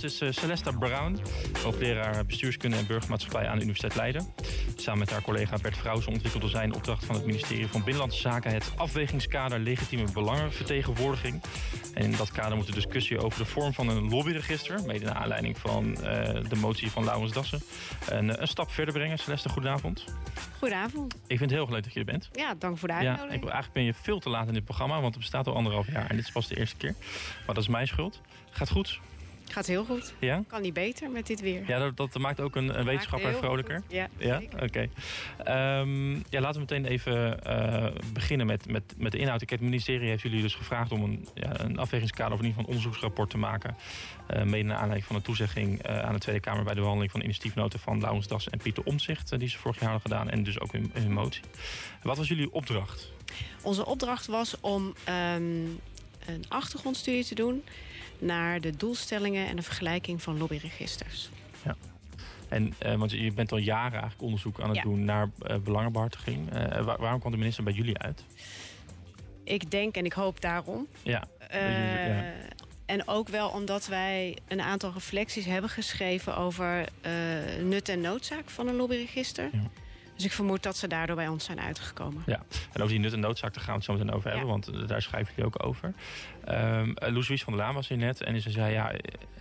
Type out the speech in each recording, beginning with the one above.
gast is uh, Celesta Brown, hoogleraar bestuurskunde en burgermaatschappij aan de Universiteit Leiden. Samen met haar collega Bert Vrouws ontwikkelde zij in opdracht van het ministerie van Binnenlandse Zaken het afwegingskader legitieme belangenvertegenwoordiging. En in dat kader moet de discussie over de vorm van een lobbyregister, mede naar aanleiding van uh, de motie van Laurens Dassen, een, een stap verder brengen. Celeste, goedenavond. Goedenavond. Ik vind het heel leuk dat je er bent. Ja, dank voor de uitnodiging. Ja, eigenlijk ben je veel te laat in dit programma, want het bestaat al anderhalf jaar en dit is pas de eerste keer. Maar dat is mijn schuld. Gaat goed? Gaat heel goed. Ja? Kan niet beter met dit weer. Ja, dat, dat maakt ook een, een wetenschapper vrolijker. Ja, ja? oké. Okay. Um, ja, laten we meteen even uh, beginnen met, met, met de inhoud. Het ministerie heeft jullie dus gevraagd om een, ja, een afwegingskader of in ieder geval een onderzoeksrapport te maken. Uh, mede naar aanleiding van de toezegging uh, aan de Tweede Kamer bij de behandeling van initiatiefnoten van Laurens Das en Pieter Omtzigt, die ze vorig jaar hadden gedaan. En dus ook in hun motie. Wat was jullie opdracht? Onze opdracht was om um, een achtergrondstudie te doen naar de doelstellingen en de vergelijking van lobbyregisters. Ja. En, uh, want je bent al jaren eigenlijk onderzoek aan het ja. doen naar uh, belangenbehartiging. Uh, waar, waarom kwam de minister bij jullie uit? Ik denk en ik hoop daarom. Ja. ja. En ook wel omdat wij een aantal reflecties hebben geschreven over nut en noodzaak van een lobbyregister. Ja. Dus ik vermoed dat ze daardoor bij ons zijn uitgekomen. Ja, en over die nut en noodzaak daar gaan we het zo meteen over hebben. Ja. Want daar schrijven jullie ook over. Um, van der Laan was hier net. En ze zei, ja,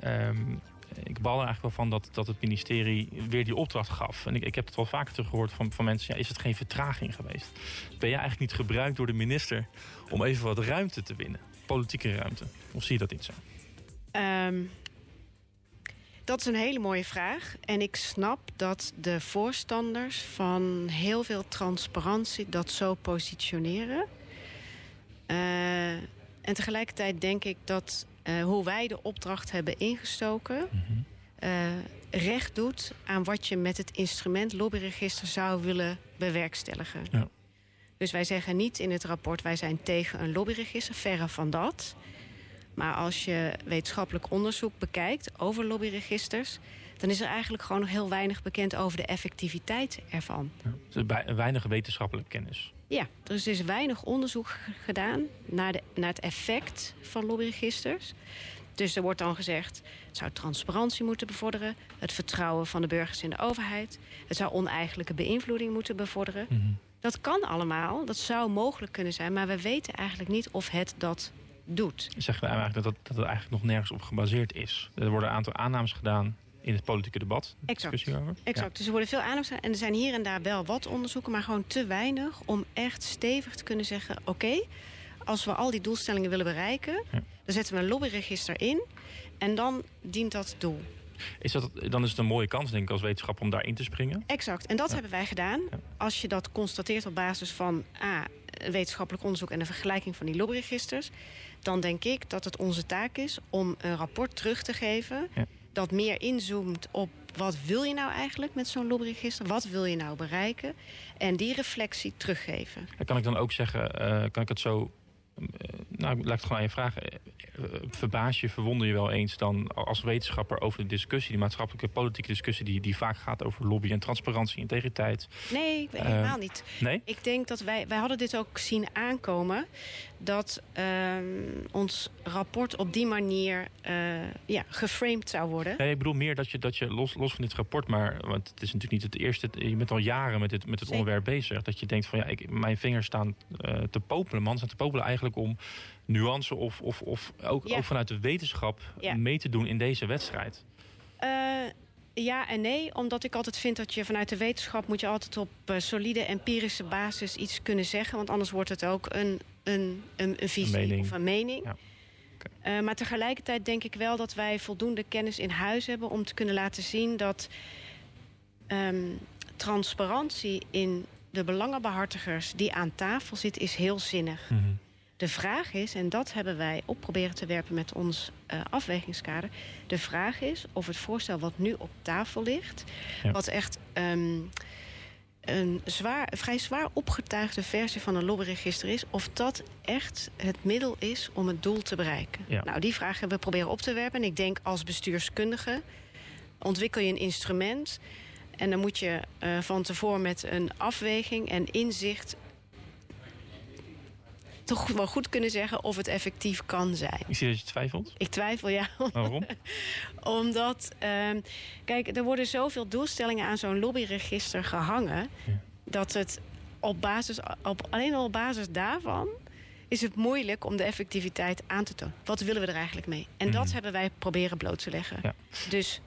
um, ik bal er eigenlijk wel van dat, dat het ministerie weer die opdracht gaf. En ik, ik heb het wel vaker teruggehoord van, van mensen. Ja, is het geen vertraging geweest? Ben je eigenlijk niet gebruikt door de minister om even wat ruimte te winnen? Politieke ruimte. Of zie je dat niet zo? Um, dat is een hele mooie vraag. En ik snap dat de voorstanders van heel veel transparantie dat zo positioneren. Uh, en tegelijkertijd denk ik dat uh, hoe wij de opdracht hebben ingestoken. Mm -hmm. uh, recht doet aan wat je met het instrument lobbyregister zou willen bewerkstelligen. Ja. Dus wij zeggen niet in het rapport wij zijn tegen een lobbyregister, verre van dat. Maar als je wetenschappelijk onderzoek bekijkt over lobbyregisters... dan is er eigenlijk gewoon nog heel weinig bekend over de effectiviteit ervan. Ja, dus weinig wetenschappelijke kennis. Ja, er is weinig onderzoek gedaan naar, de, naar het effect van lobbyregisters. Dus er wordt dan gezegd, het zou transparantie moeten bevorderen... het vertrouwen van de burgers in de overheid... het zou oneigenlijke beïnvloeding moeten bevorderen. Mm -hmm. Dat kan allemaal, dat zou mogelijk kunnen zijn... maar we weten eigenlijk niet of het dat doet. Zeggen we eigenlijk dat, dat, dat het eigenlijk nog nergens op gebaseerd is. Er worden een aantal aannames gedaan in het politieke debat. Exact. Over. exact. Ja. Dus er worden veel aannames gedaan. En er zijn hier en daar wel wat onderzoeken, maar gewoon te weinig om echt stevig te kunnen zeggen: oké, okay, als we al die doelstellingen willen bereiken, ja. dan zetten we een lobbyregister in en dan dient dat doel. Is dat, dan is het een mooie kans, denk ik, als wetenschapper om daarin te springen. Exact. En dat ja. hebben wij gedaan. Als je dat constateert op basis van A, wetenschappelijk onderzoek en de vergelijking van die lobbyregisters, dan denk ik dat het onze taak is om een rapport terug te geven. Ja. Dat meer inzoomt op wat wil je nou eigenlijk met zo'n lobbyregister? Wat wil je nou bereiken? En die reflectie teruggeven. Kan ik dan ook zeggen, uh, kan ik het zo nou, laat ik het gewoon aan je vragen. Verbaas je, verwonder je wel eens dan als wetenschapper over de discussie, die maatschappelijke politieke discussie, die, die vaak gaat over lobby en transparantie, integriteit? Nee, helemaal uh, niet. Nee? Ik denk dat wij, wij hadden dit ook zien aankomen, dat uh, ons rapport op die manier uh, ja, geframed zou worden. Nee, ik bedoel meer dat je, dat je los, los van dit rapport, maar want het is natuurlijk niet het eerste, je bent al jaren met dit, met het onderwerp bezig, dat je denkt van ja, ik, mijn vingers staan te popelen, man, staan te popelen eigenlijk om nuance of, of, of ook, ja. ook vanuit de wetenschap ja. mee te doen in deze wedstrijd? Uh, ja en nee, omdat ik altijd vind dat je vanuit de wetenschap moet je altijd op uh, solide empirische basis iets kunnen zeggen. Want anders wordt het ook een, een, een, een visie een of een mening. Ja. Okay. Uh, maar tegelijkertijd denk ik wel dat wij voldoende kennis in huis hebben om te kunnen laten zien dat um, transparantie in de belangenbehartigers die aan tafel zit, is heel zinnig. Mm -hmm. De vraag is, en dat hebben wij op proberen te werpen met ons uh, afwegingskader. De vraag is of het voorstel wat nu op tafel ligt, ja. wat echt um, een zwaar, vrij zwaar opgetuigde versie van een lobbyregister is, of dat echt het middel is om het doel te bereiken. Ja. Nou, die vraag hebben we proberen op te werpen. En ik denk als bestuurskundige ontwikkel je een instrument. En dan moet je uh, van tevoren met een afweging en inzicht toch wel goed kunnen zeggen of het effectief kan zijn. Ik zie dat je twijfelt. Ik twijfel, ja. Waarom? Omdat, ehm, kijk, er worden zoveel doelstellingen aan zo'n lobbyregister gehangen... dat het op basis, op, alleen al op basis daarvan is het moeilijk om de effectiviteit aan te tonen. Wat willen we er eigenlijk mee? En dat Mhm. hebben wij proberen bloot te leggen. Ja. Dus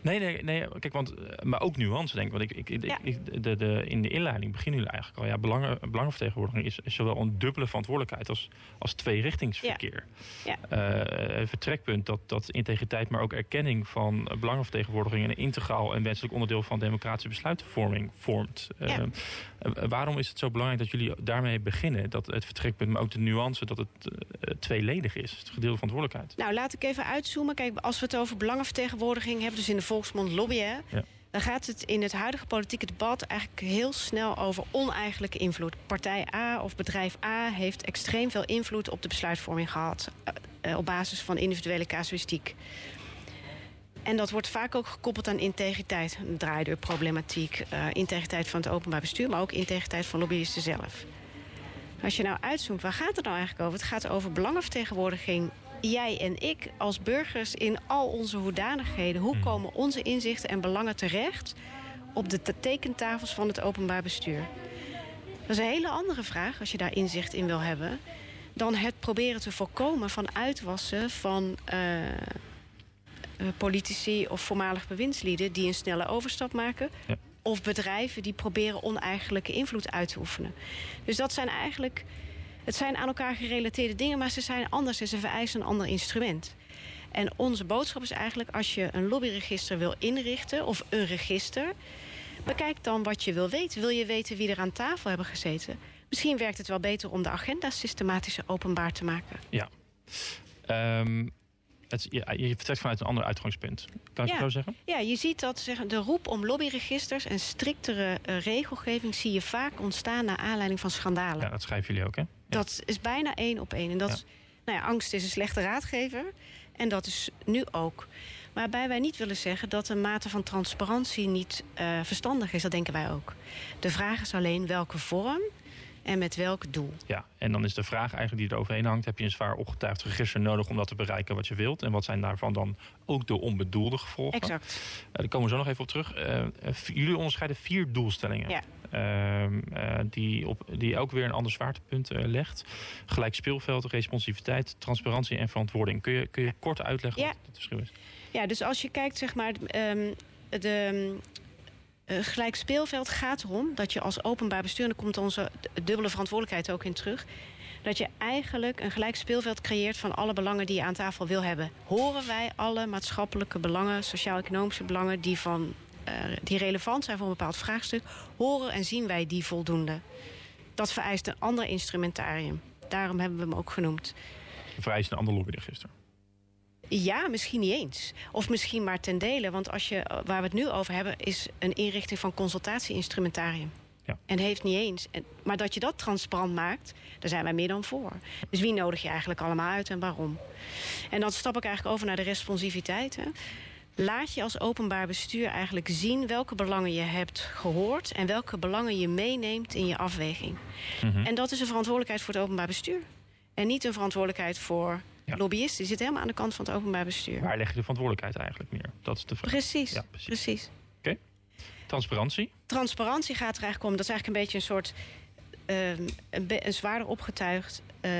Nee, nee, nee. Kijk, want, eh, maar ook nuance, denk ik. Want ik, ik, ik- Ja. ik- de, de, in de inleiding beginnen jullie eigenlijk al. Ja, belangen, belangenvertegenwoordiging is, is zowel een dubbele verantwoordelijkheid als, als tweerichtingsverkeer. Ja. Eh, een vertrekpunt dat, dat integriteit, maar ook erkenning van belangenvertegenwoordiging een integraal en wenselijk onderdeel van democratische besluitvorming vormt. Eh, Ja. eh, waarom is het zo belangrijk dat jullie daarmee beginnen? Dat het vertrekpunt, maar ook de nuance, dat het eh, tweeledig is. Het gedeelde verantwoordelijkheid. Nou, laat ik even uitzoomen. Kijk, als we het over belangenvertegenwoordiging hebben, dus in de volksmond lobbyen, Ja. dan gaat het in het huidige politieke debat eigenlijk heel snel over oneigenlijke invloed. Partij A of bedrijf A heeft extreem veel invloed op de besluitvorming gehad, eh, eh, op basis van individuele casuïstiek. En dat wordt vaak ook gekoppeld aan integriteit, draaideurproblematiek, eh integriteit van het openbaar bestuur, maar ook integriteit van lobbyisten zelf. Als je nou uitzoomt, waar gaat het nou eigenlijk over? Het gaat over belangenvertegenwoordiging. Jij en ik als burgers in al onze hoedanigheden. Hoe Mhm. komen onze inzichten en belangen terecht op de te- tekentafels van het openbaar bestuur? Dat is een hele andere vraag als je daar inzicht in wil hebben. Dan het proberen te voorkomen van uitwassen van eh, eh, politici of voormalig bewindslieden die een snelle overstap maken. Ja. Of bedrijven die proberen oneigenlijke invloed uit te oefenen. Dus dat zijn eigenlijk. Het zijn aan elkaar gerelateerde dingen, maar ze zijn anders en ze vereisen een ander instrument. En onze boodschap is eigenlijk: als je een lobbyregister wil inrichten of een register, bekijk dan wat je wil weten. Wil je weten wie er aan tafel hebben gezeten? Misschien werkt het wel beter om de agenda systematisch openbaar te maken. Ehm, het, ja, je vertrekt vanuit een ander uitgangspunt. Kan ik Ja. zo zeggen? Ja, je ziet dat zeg, de roep om lobbyregisters en striktere eh, regelgeving zie je vaak ontstaan naar aanleiding van schandalen. Ja, dat schrijven jullie ook, hè? Dat is bijna één op één. En dat is, nou ja, angst is een slechte raadgever. En dat is nu ook. Waarbij wij niet willen zeggen dat een mate van transparantie niet eh, verstandig is. Dat denken wij ook. De vraag is alleen welke vorm en met welk doel. Ja, en dan is de vraag eigenlijk die er overheen hangt... heb je een zwaar opgetuigd register nodig om dat te bereiken wat je wilt? En wat zijn daarvan dan ook de onbedoelde gevolgen? Exact. Eh, daar komen we zo nog even op terug. Eh, eh, jullie onderscheiden vier doelstellingen. Ja. Ehm, eh, die, op, die ook weer een ander zwaartepunt legt. Gelijk speelveld, responsiviteit, transparantie en verantwoording. Kun je, kun je kort uitleggen Ja. wat het verschil is? Ja, dus als je kijkt, zeg maar, ehm, de eh, gelijk speelveld gaat erom dat je als openbaar bestuur, en daar komt onze dubbele verantwoordelijkheid ook in terug, dat je eigenlijk een gelijk speelveld creëert van alle belangen die je aan tafel wil hebben. Horen wij alle maatschappelijke belangen, sociaal-economische belangen die, van, eh, die relevant zijn voor een bepaald vraagstuk, horen en zien wij die voldoende? Dat vereist een ander instrumentarium. Daarom hebben we hem ook genoemd. Vereist een ander lobbyregister. Ja, misschien niet eens. Of misschien maar ten dele. Want als je, waar we het nu over hebben, is een inrichting van consultatie-instrumentarium. Ja. En heeft niet eens. En, maar dat je dat transparant maakt, daar zijn wij meer dan voor. Dus wie nodig je eigenlijk allemaal uit en waarom? En dan stap ik eigenlijk over naar de responsiviteit. Hè. Laat je als openbaar bestuur eigenlijk zien welke belangen je hebt gehoord en welke belangen je meeneemt in je afweging. Mhm. En dat is een verantwoordelijkheid voor het openbaar bestuur. En niet een verantwoordelijkheid voor Ja. lobbyisten. Die zitten helemaal aan de kant van het openbaar bestuur. Waar leg je de verantwoordelijkheid eigenlijk neer? Dat is de vraag. Precies, Ja, precies. precies. Transparantie. Transparantie gaat er eigenlijk om. Dat is eigenlijk een beetje een soort... ehm, een, be- een zwaarder opgetuigd eh,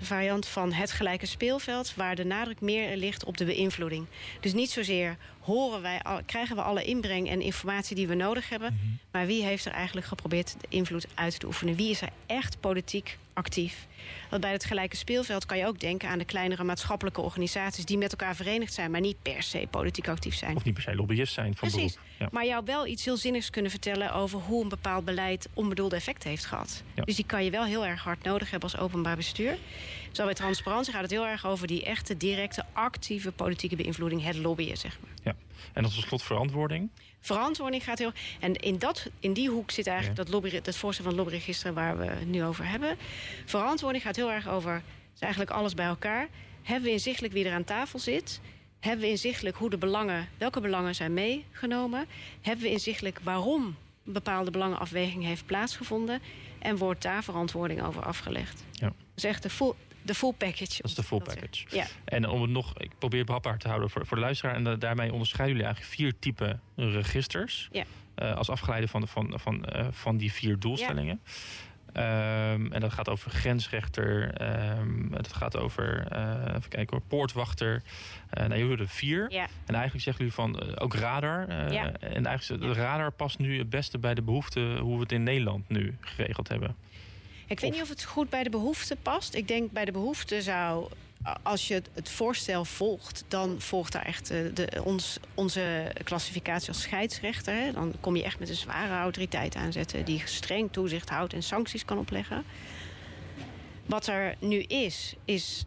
variant van het gelijke speelveld... waar de nadruk meer ligt op de beïnvloeding. Dus niet zozeer horen wij, al, krijgen we alle inbreng en informatie die we nodig hebben... Mhm. maar wie heeft er eigenlijk geprobeerd de invloed uit te oefenen? Wie is er echt politiek actief? Want bij het gelijke speelveld kan je ook denken aan de kleinere maatschappelijke organisaties... die met elkaar verenigd zijn, maar niet per se politiek actief zijn. Of niet per se lobbyist zijn van Precies. beroep. Ja. Maar jou wel iets heel zinnigs kunnen vertellen over hoe een bepaald beleid onbedoelde effect heeft gehad. Ja. Dus die kan je wel heel erg hard nodig hebben als openbaar bestuur. Zo bij transparantie gaat het heel erg over die echte, directe, actieve politieke beïnvloeding, het lobbyen, zeg maar. En tot slot verantwoording. Verantwoording gaat heel. En in, dat, in die hoek zit eigenlijk Ja. dat, lobby, dat voorstel van het lobbyregister waar we het nu over hebben. Verantwoording gaat heel erg over is eigenlijk alles bij elkaar. Hebben we inzichtelijk wie er aan tafel zit? Hebben we inzichtelijk hoe de belangen, welke belangen zijn meegenomen? Hebben we inzichtelijk waarom een bepaalde belangenafweging heeft plaatsgevonden? En wordt daar verantwoording over afgelegd. Ja. Dat is echt de full, de full package. Dat is de full package. Ja. En om het nog, ik probeer het behapbaar te houden voor, voor de luisteraar. En daarmee onderscheiden jullie eigenlijk vier typen registers. Ja. Uh, als afgeleide van, van, van, uh, van die vier doelstellingen. Um, en dat gaat over grensrechter, um, dat gaat over uh, even kijken hoor, poortwachter. Nou, jullie er vier. Ja. En eigenlijk zeggen jullie van ook radar. Ja. En eigenlijk de radar past nu het beste bij de behoeften hoe we het in Nederland nu geregeld hebben. Ik weet Of- niet of het goed bij de behoefte past. Ik denk bij de behoefte zou, als je het- voorstel volgt, dan volgt daar echt eh, de, ons, onze klassificatie als scheidsrechter. Hè. Dan kom je echt met een zware autoriteit aanzetten die streng toezicht houdt en sancties kan opleggen. Wat er nu is, is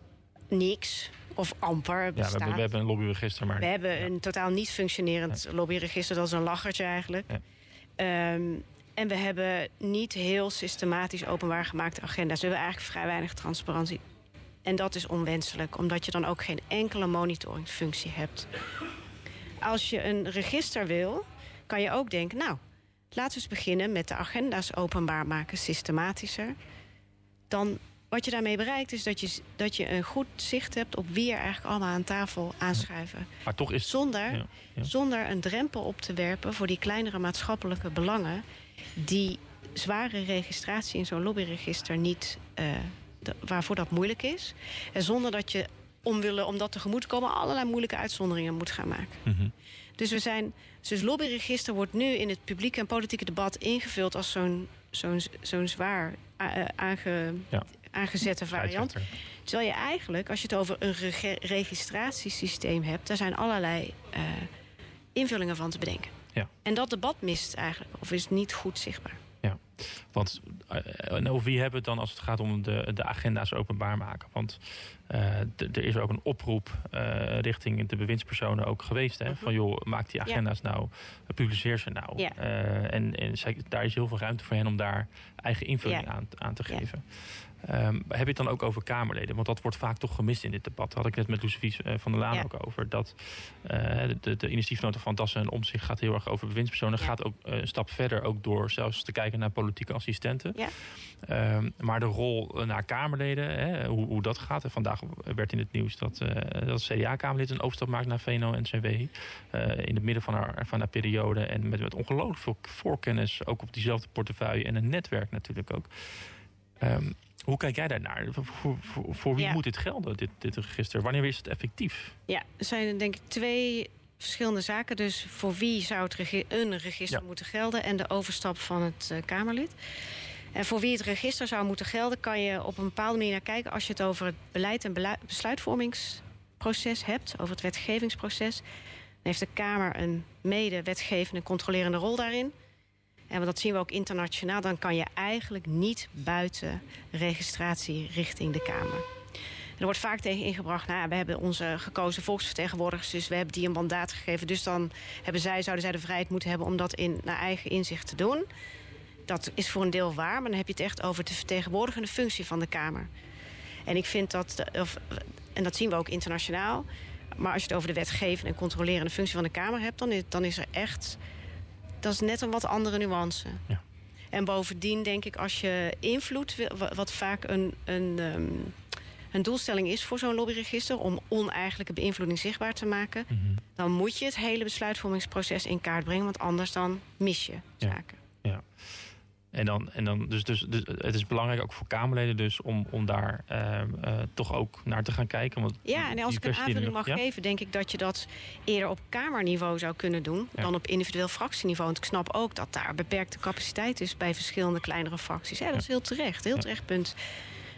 niks of amper Ja, we bestaat. hebben, we hebben een lobbyregister, maar We hebben ja. een totaal niet functionerend lobbyregister. Dat is een lachertje eigenlijk. Ja. Ehm, en we hebben niet heel systematisch openbaar gemaakte agenda's. We hebben eigenlijk vrij weinig transparantie. En dat is onwenselijk, omdat je dan ook geen enkele monitoringfunctie hebt. Als je een register wil, kan je ook denken... nou, laten we eens beginnen met de agenda's openbaar maken, systematischer. Dan wat je daarmee bereikt is dat je, dat je een goed zicht hebt... op wie er eigenlijk allemaal aan tafel aanschuiven. Maar toch is Zonder, Ja, ja. zonder een drempel op te werpen voor die kleinere maatschappelijke belangen. Die zware registratie in zo'n lobbyregister niet. eh, de- waarvoor dat moeilijk is. En zonder dat je omwille om dat tegemoet te komen allerlei moeilijke uitzonderingen moet gaan maken. Mhm. Dus we zijn. Dus lobbyregister wordt nu in het publieke en politieke debat ingevuld als zo'n zo'n zo'n zwaar a- eh, aange, Ja. aangezette variant. Terwijl je eigenlijk, als je het over een registratiesysteem hebt, daar zijn allerlei eh, invullingen van te bedenken. Ja. En dat debat mist eigenlijk, of is niet goed zichtbaar. Want eh, en over wie hebben we het dan als het gaat om de, de agenda's openbaar maken? Want eh, er is ook een oproep eh, richting de bewindspersonen ook geweest. Hè? Mhm. Van joh, maak die Ja. agenda's nou, publiceer ze nou. Ja. En en zij- daar is heel veel ruimte voor hen om daar eigen invulling Ja. aan, aan te Ja. geven. Ehm, heb je het dan ook over Kamerleden? Want dat wordt vaak toch gemist in dit debat. Daar had ik net met Lucivies eh, van der Laan Ja. ook over. Dat eh, de, de, initiatiefnota van Dassen en Omtzigt gaat heel erg over bewindspersonen. Ja. Gaat ook eh, een stap verder ook door zelfs te kijken naar politieke assistenten. Ja. Ehm, maar de rol naar Kamerleden, hè, hoe, hoe dat gaat. En vandaag werd in het nieuws dat, dat CDA-Kamerlid een overstap maakt naar VNO-NCW. in het midden van haar, van haar periode. En met, met ongelooflijk veel voorkennis. Ook op diezelfde portefeuille. En een netwerk natuurlijk ook. Ehm, hoe kijk jij daarnaar? Voor, voor, wie Ja. moet dit gelden, dit, dit register? Wanneer is het effectief? Ja, er zijn denk ik twee verschillende zaken. Dus voor wie zou het regi- een register Ja. moeten gelden en de overstap van het eh, Kamerlid. En voor wie het register zou moeten gelden, kan je op een bepaalde manier naar kijken als je het over het beleid en besluitvormingsproces hebt, over het wetgevingsproces. Dan heeft de Kamer een mede-wetgevende controlerende rol daarin. En dat zien we ook internationaal. Dan kan je eigenlijk niet buiten registratie richting de Kamer. Er wordt vaak tegen ingebracht, nou, we hebben onze gekozen volksvertegenwoordigers, dus we hebben die een mandaat gegeven. Dus dan hebben zij, zouden zij de vrijheid moeten hebben om dat in, naar eigen inzicht te doen. Dat is voor een deel waar, maar dan heb je het echt over de vertegenwoordigende functie van de Kamer. En ik vind dat, of, en dat zien we ook internationaal. Maar als je het over de wetgevende en controlerende functie van de Kamer hebt, dan dan is er echt. Dat is net een wat andere nuance. Ja. En bovendien denk ik, als je invloed, wat vaak een, een, ehm, een doelstelling is voor zo'n lobbyregister, om oneigenlijke beïnvloeding zichtbaar te maken, Mhm. dan moet je het hele besluitvormingsproces in kaart brengen, want anders dan mis je Ja. zaken. En dan, en dan dus, dus, dus het is belangrijk ook voor Kamerleden dus om, om daar ehm, eh, toch ook naar te gaan kijken. Want Ja, en als ik een aanvulling mag ja? geven, denk ik dat je dat eerder op kamerniveau zou kunnen doen Ja. dan op individueel fractieniveau. Want ik snap ook dat daar beperkte capaciteit is bij verschillende kleinere fracties. Ja, dat is heel terecht, heel terecht punt.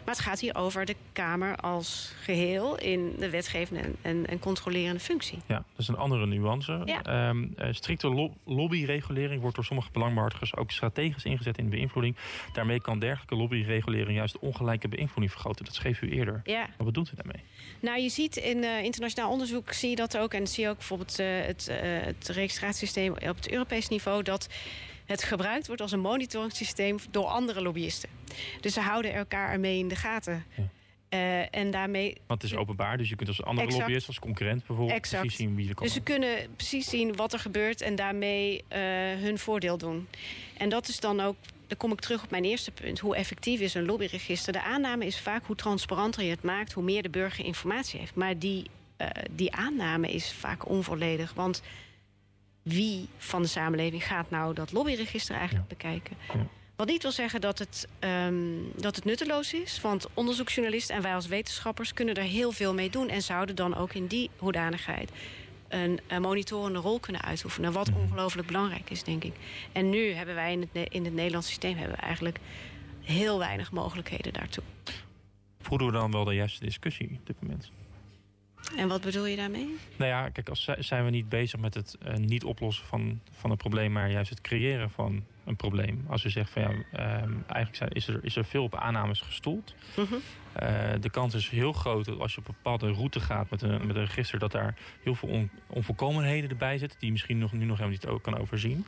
Maar het gaat hier over de Kamer als geheel in de wetgevende en, en, en controlerende functie. Ja, dat is een andere nuance. Ja. Ehm, eh, strikte lo- lobbyregulering wordt door sommige belangbehartigers ook strategisch ingezet in de beïnvloeding. Daarmee kan dergelijke lobbyregulering juist ongelijke beïnvloeding vergroten. Dat schreef u eerder. Ja, Wat bedoelt u daarmee? Nou, je ziet in eh, internationaal onderzoek zie je dat ook. En zie je ook bijvoorbeeld eh, het, het registratiesysteem op het Europees niveau. Dat het gebruikt wordt als een monitoringssysteem door andere lobbyisten. Dus ze houden elkaar ermee in de gaten. Ja. Eh, en daarmee. Want het is openbaar, dus je kunt als andere Exact. lobbyist, als concurrent bijvoorbeeld, Exact. precies zien wie er komt. Dus ze kunnen precies zien wat er gebeurt en daarmee eh, hun voordeel doen. En dat is dan ook dan kom ik terug op mijn eerste punt. Hoe effectief is een lobbyregister? De aanname is vaak hoe transparanter je het maakt, hoe meer de burger informatie heeft. Maar die, uh, die aanname is vaak onvolledig. Want wie van de samenleving gaat nou dat lobbyregister eigenlijk bekijken? Ja. Wat niet wil zeggen dat het, um, dat het nutteloos is. Want onderzoeksjournalisten en wij als wetenschappers kunnen er heel veel mee doen. En zouden dan ook in die hoedanigheid een, een monitorende rol kunnen uitoefenen. Wat mhm. ongelooflijk belangrijk is, denk ik. En nu hebben wij in het, in het Nederlands systeem hebben we eigenlijk heel weinig mogelijkheden daartoe. Voeren we dan wel de juiste discussie op dit moment? En wat bedoel je daarmee? Nou ja, kijk, als zijn we niet bezig met het uh, niet oplossen van, van een probleem, maar juist het creëren van een probleem. Als u zegt van ja, um, eigenlijk is er, is er veel op aannames gestoeld. -hmm. uh, de kans is heel groot dat als je op een bepaalde route gaat met een, met een register, dat daar heel veel on, onvolkomenheden erbij zitten, die je misschien nog, nu nog helemaal niet ook kan overzien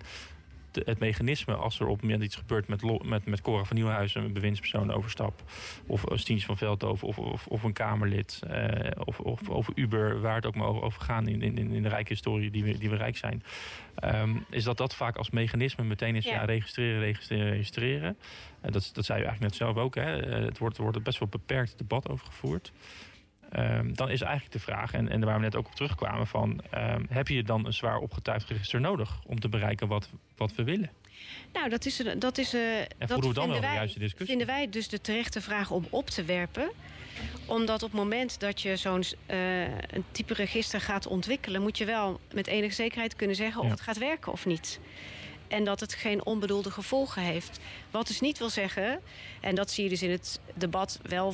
het mechanisme als er op het moment iets gebeurt met, met, met Cora van Nieuwenhuizen, een bewindspersoon overstap, of Stientje van Veldhoven, of, of, of een Kamerlid, eh, of, of over Uber, waar het ook maar over gaat in, in, in de rijke historie die we, die we rijk zijn, um, is dat dat vaak als mechanisme meteen is ja. registreren, registreren, registreren. Uh, dat, dat zei u eigenlijk net zelf ook. Hè. Uh, het wordt, wordt best wel beperkt debat over gevoerd. Um, dan is eigenlijk de vraag, en, en waar we net ook op terugkwamen, van um, heb je dan een zwaar opgetuigd register nodig om te bereiken wat, wat we willen? Nou, dat is, dat is uh, en dat we dan wel de juiste discussie? Vinden wij dus de terechte vraag om op te werpen omdat op het moment dat je zo'n uh, een type register gaat ontwikkelen, moet je wel met enige zekerheid kunnen zeggen of ja. het gaat werken of niet. En dat het geen onbedoelde gevolgen heeft. Wat dus niet wil zeggen, en dat zie je dus in het debat wel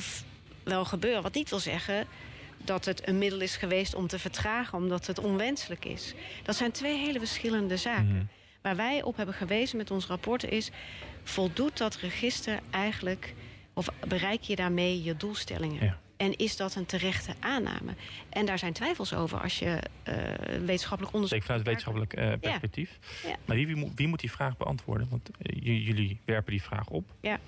wel gebeuren. Wat niet wil zeggen dat het een middel is geweest om te vertragen, omdat het onwenselijk is. Dat zijn twee hele verschillende zaken. Mhm. Waar wij op hebben gewezen met ons rapport is: voldoet dat register eigenlijk, of bereik je daarmee je doelstellingen? En is dat een terechte aanname? En daar zijn twijfels over als je uh, wetenschappelijk onderzoek. Zeker vanuit wetenschappelijk uh, perspectief. Ja. Ja. Maar wie, wie, wie, moet die vraag beantwoorden? Want uh, jullie werpen die vraag op. Ja.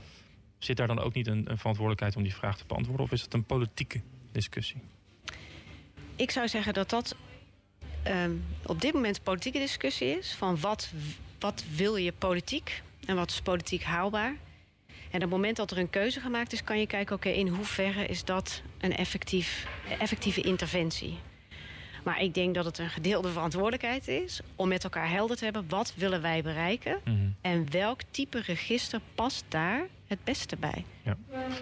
Zit daar dan ook niet een, een verantwoordelijkheid om die vraag te beantwoorden? Of is het een politieke discussie? Ik zou zeggen dat dat um, op dit moment een politieke discussie is. Van wat, wat wil je politiek en wat is politiek haalbaar? En op het moment dat er een keuze gemaakt is, kan je kijken... oké, in hoeverre is dat een effectief, effectieve interventie? Maar ik denk dat het een gedeelde verantwoordelijkheid is... om met elkaar helder te hebben, wat willen wij bereiken... Mm -hmm. en welk type register past daar het beste bij. Ja.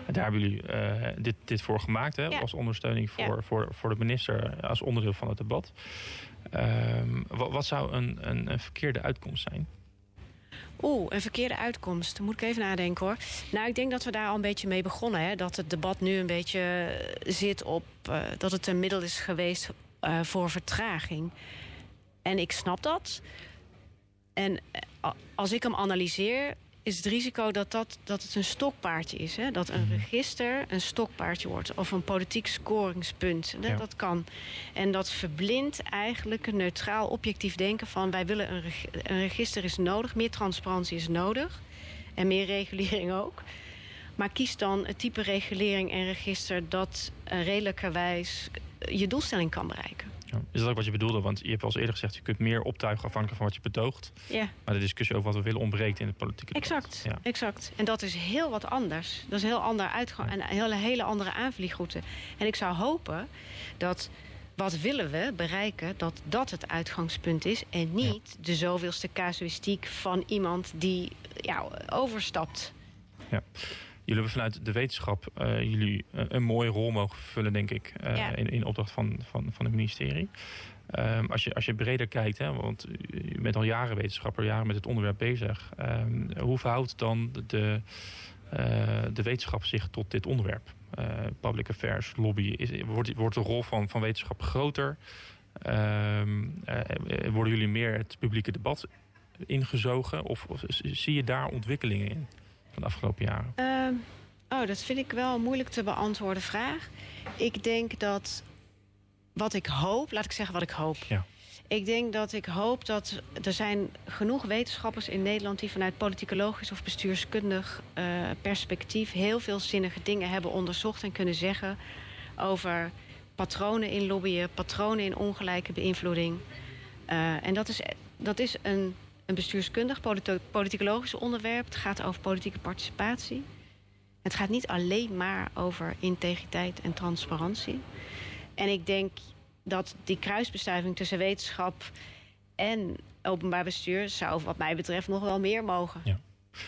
En daar hebben jullie uh, dit, dit voor gemaakt, hè? Ja. als ondersteuning voor, ja. voor, voor de minister... als onderdeel van het debat. Um, wat, wat, zou een, een, een verkeerde uitkomst zijn? Oeh, een verkeerde uitkomst. Moet ik even nadenken hoor. Nou, ik denk dat we daar al een beetje mee begonnen. Hè? Dat het debat nu een beetje zit op uh, dat het een middel is geweest uh, voor vertraging. En ik snap dat. En uh, als ik hem analyseer, is het risico dat, dat, dat het een stokpaardje is. Hè? Dat een register een stokpaardje wordt. Of een politiek scoringspunt. Ja. Dat kan. En dat verblindt eigenlijk een neutraal, objectief denken van... wij willen een, reg een register is nodig, meer transparantie is nodig. En meer regulering ook. Maar kies dan het type regulering en register... dat uh, redelijkerwijs je doelstelling kan bereiken. Ja. Is dat ook wat je bedoelde? Want je hebt al eens eerder gezegd... je kunt meer optuigen afhankelijk van wat je betoogt. Ja. Maar de discussie over wat we willen ontbreekt in het politieke Exact, ja. exact. En dat is heel wat anders. Dat is een heel ander uitgang en een hele, hele andere aanvliegroute. En ik zou hopen dat wat willen we bereiken, dat dat het uitgangspunt is... en niet de zoveelste casuïstiek van iemand die ja, overstapt. Ja. Jullie hebben vanuit de wetenschap uh, jullie uh, een mooie rol mogen vervullen, denk ik, uh, ja. in, in opdracht van, van, van het ministerie. Um, als, je, als je breder kijkt, hè, want u bent al jaren wetenschapper, jaren met het onderwerp bezig. Um, hoe verhoudt dan de, de wetenschap zich tot dit onderwerp? public affairs, lobby, is, wordt, wordt de rol van, van wetenschap groter? Um, worden jullie meer het publieke debat ingezogen? Of, of zie je daar ontwikkelingen in? Van de afgelopen jaren? Uh, oh, dat vind ik wel een moeilijk te beantwoorden vraag. Ik denk dat wat ik hoop, laat ik zeggen wat ik hoop. Ja. Ik denk dat ik hoop dat er zijn genoeg wetenschappers in Nederland... die vanuit politicologisch of bestuurskundig uh, perspectief... heel veel zinnige dingen hebben onderzocht en kunnen zeggen... over patronen in lobbyen, patronen in ongelijke beïnvloeding. Uh, en dat is, dat is een een bestuurskundig, politicologisch onderwerp. Het gaat over politieke participatie. Het gaat niet alleen maar over integriteit en transparantie. En ik denk dat die kruisbestuiving tussen wetenschap en openbaar bestuur zou wat mij betreft nog wel meer mogen. Ja.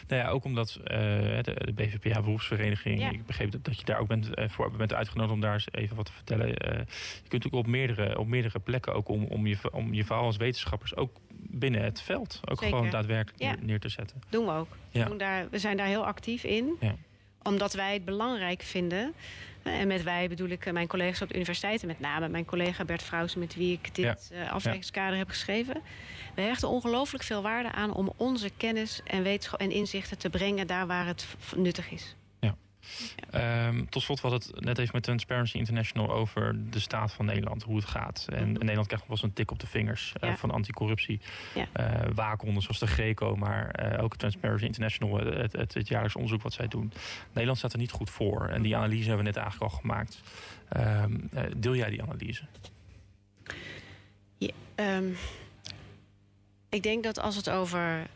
Nou ja, ook omdat uh, de, de BVPA beroepsvereniging, ik begreep dat, dat je daar ook bent, uh, voor bent uitgenodigd om daar eens even wat te vertellen. Uh, je kunt ook op meerdere, op meerdere plekken ook om, om, je, om je verhaal als wetenschappers ook binnen het veld ook gewoon daadwerkelijk neer te zetten. Doen we ook. Ja. We, doen daar, we zijn daar heel actief in. Ja. Omdat wij het belangrijk vinden en met wij bedoel ik mijn collega's op de universiteiten, met name mijn collega Bert Vrouwsen, met wie ik dit ja. afwegingskader heb geschreven. We hechten ongelooflijk veel waarde aan om onze kennis en wetenschap en inzichten te brengen daar waar het nuttig is. Ja. Ehm, tot slot was het net even met Transparency International over de staat van Nederland, hoe het gaat. En, mhm. Nederland krijgt nog wel eens een tik op de vingers uh, van anticorruptie. Ja. Uh, waakhonden zoals de Greco, maar uh, ook Transparency International, het, het, het, jaarlijks onderzoek wat zij doen. Nederland staat er niet goed voor. En die analyse hebben we net eigenlijk al gemaakt. Ehm, deel jij die analyse? Ja, um ik denk dat als het over.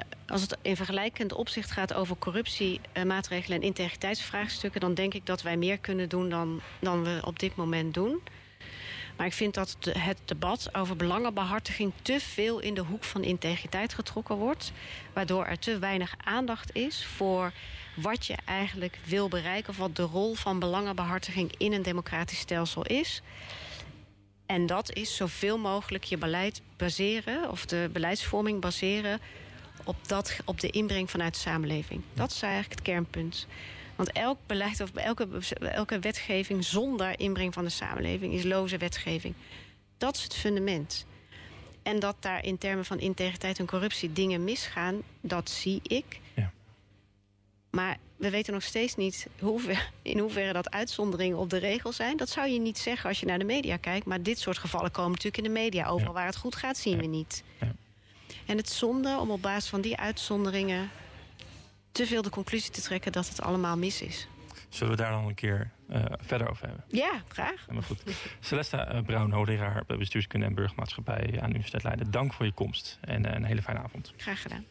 Eh, als het in vergelijkend opzicht gaat over corruptie, eh, en integriteitsvraagstukken, dan denk ik dat wij meer kunnen doen dan, dan we op dit moment doen. Maar ik vind dat het debat over belangenbehartiging te veel in de hoek van integriteit getrokken wordt. Waardoor er te weinig aandacht is voor wat je eigenlijk wil bereiken. Of wat de rol van belangenbehartiging in een democratisch stelsel is. En dat is zoveel mogelijk je beleid baseren, of de beleidsvorming baseren op, dat, op de inbreng vanuit de samenleving. Dat is eigenlijk het kernpunt. Want elk beleid of elke, elke wetgeving zonder inbreng van de samenleving is loze wetgeving. Dat is het fundament. En dat daar in termen van integriteit en corruptie dingen misgaan, dat zie ik. Ja. Maar we weten nog steeds niet in hoeverre dat uitzonderingen op de regel zijn. Dat zou je niet zeggen als je naar de media kijkt. Maar dit soort gevallen komen natuurlijk in de media. Overal waar het goed gaat, zien we niet. Ja. En het zonde om op basis van die uitzonderingen te veel de conclusie te trekken dat het allemaal mis is. Zullen we daar dan een keer uh, verder over hebben? Ja, graag. Helemaal goed. Celesta uh, Bruin, hoogleraar bestuurskunde en burgermaatschappij aan de Universiteit Leiden. Dank voor je komst en uh, een hele fijne avond. Graag gedaan.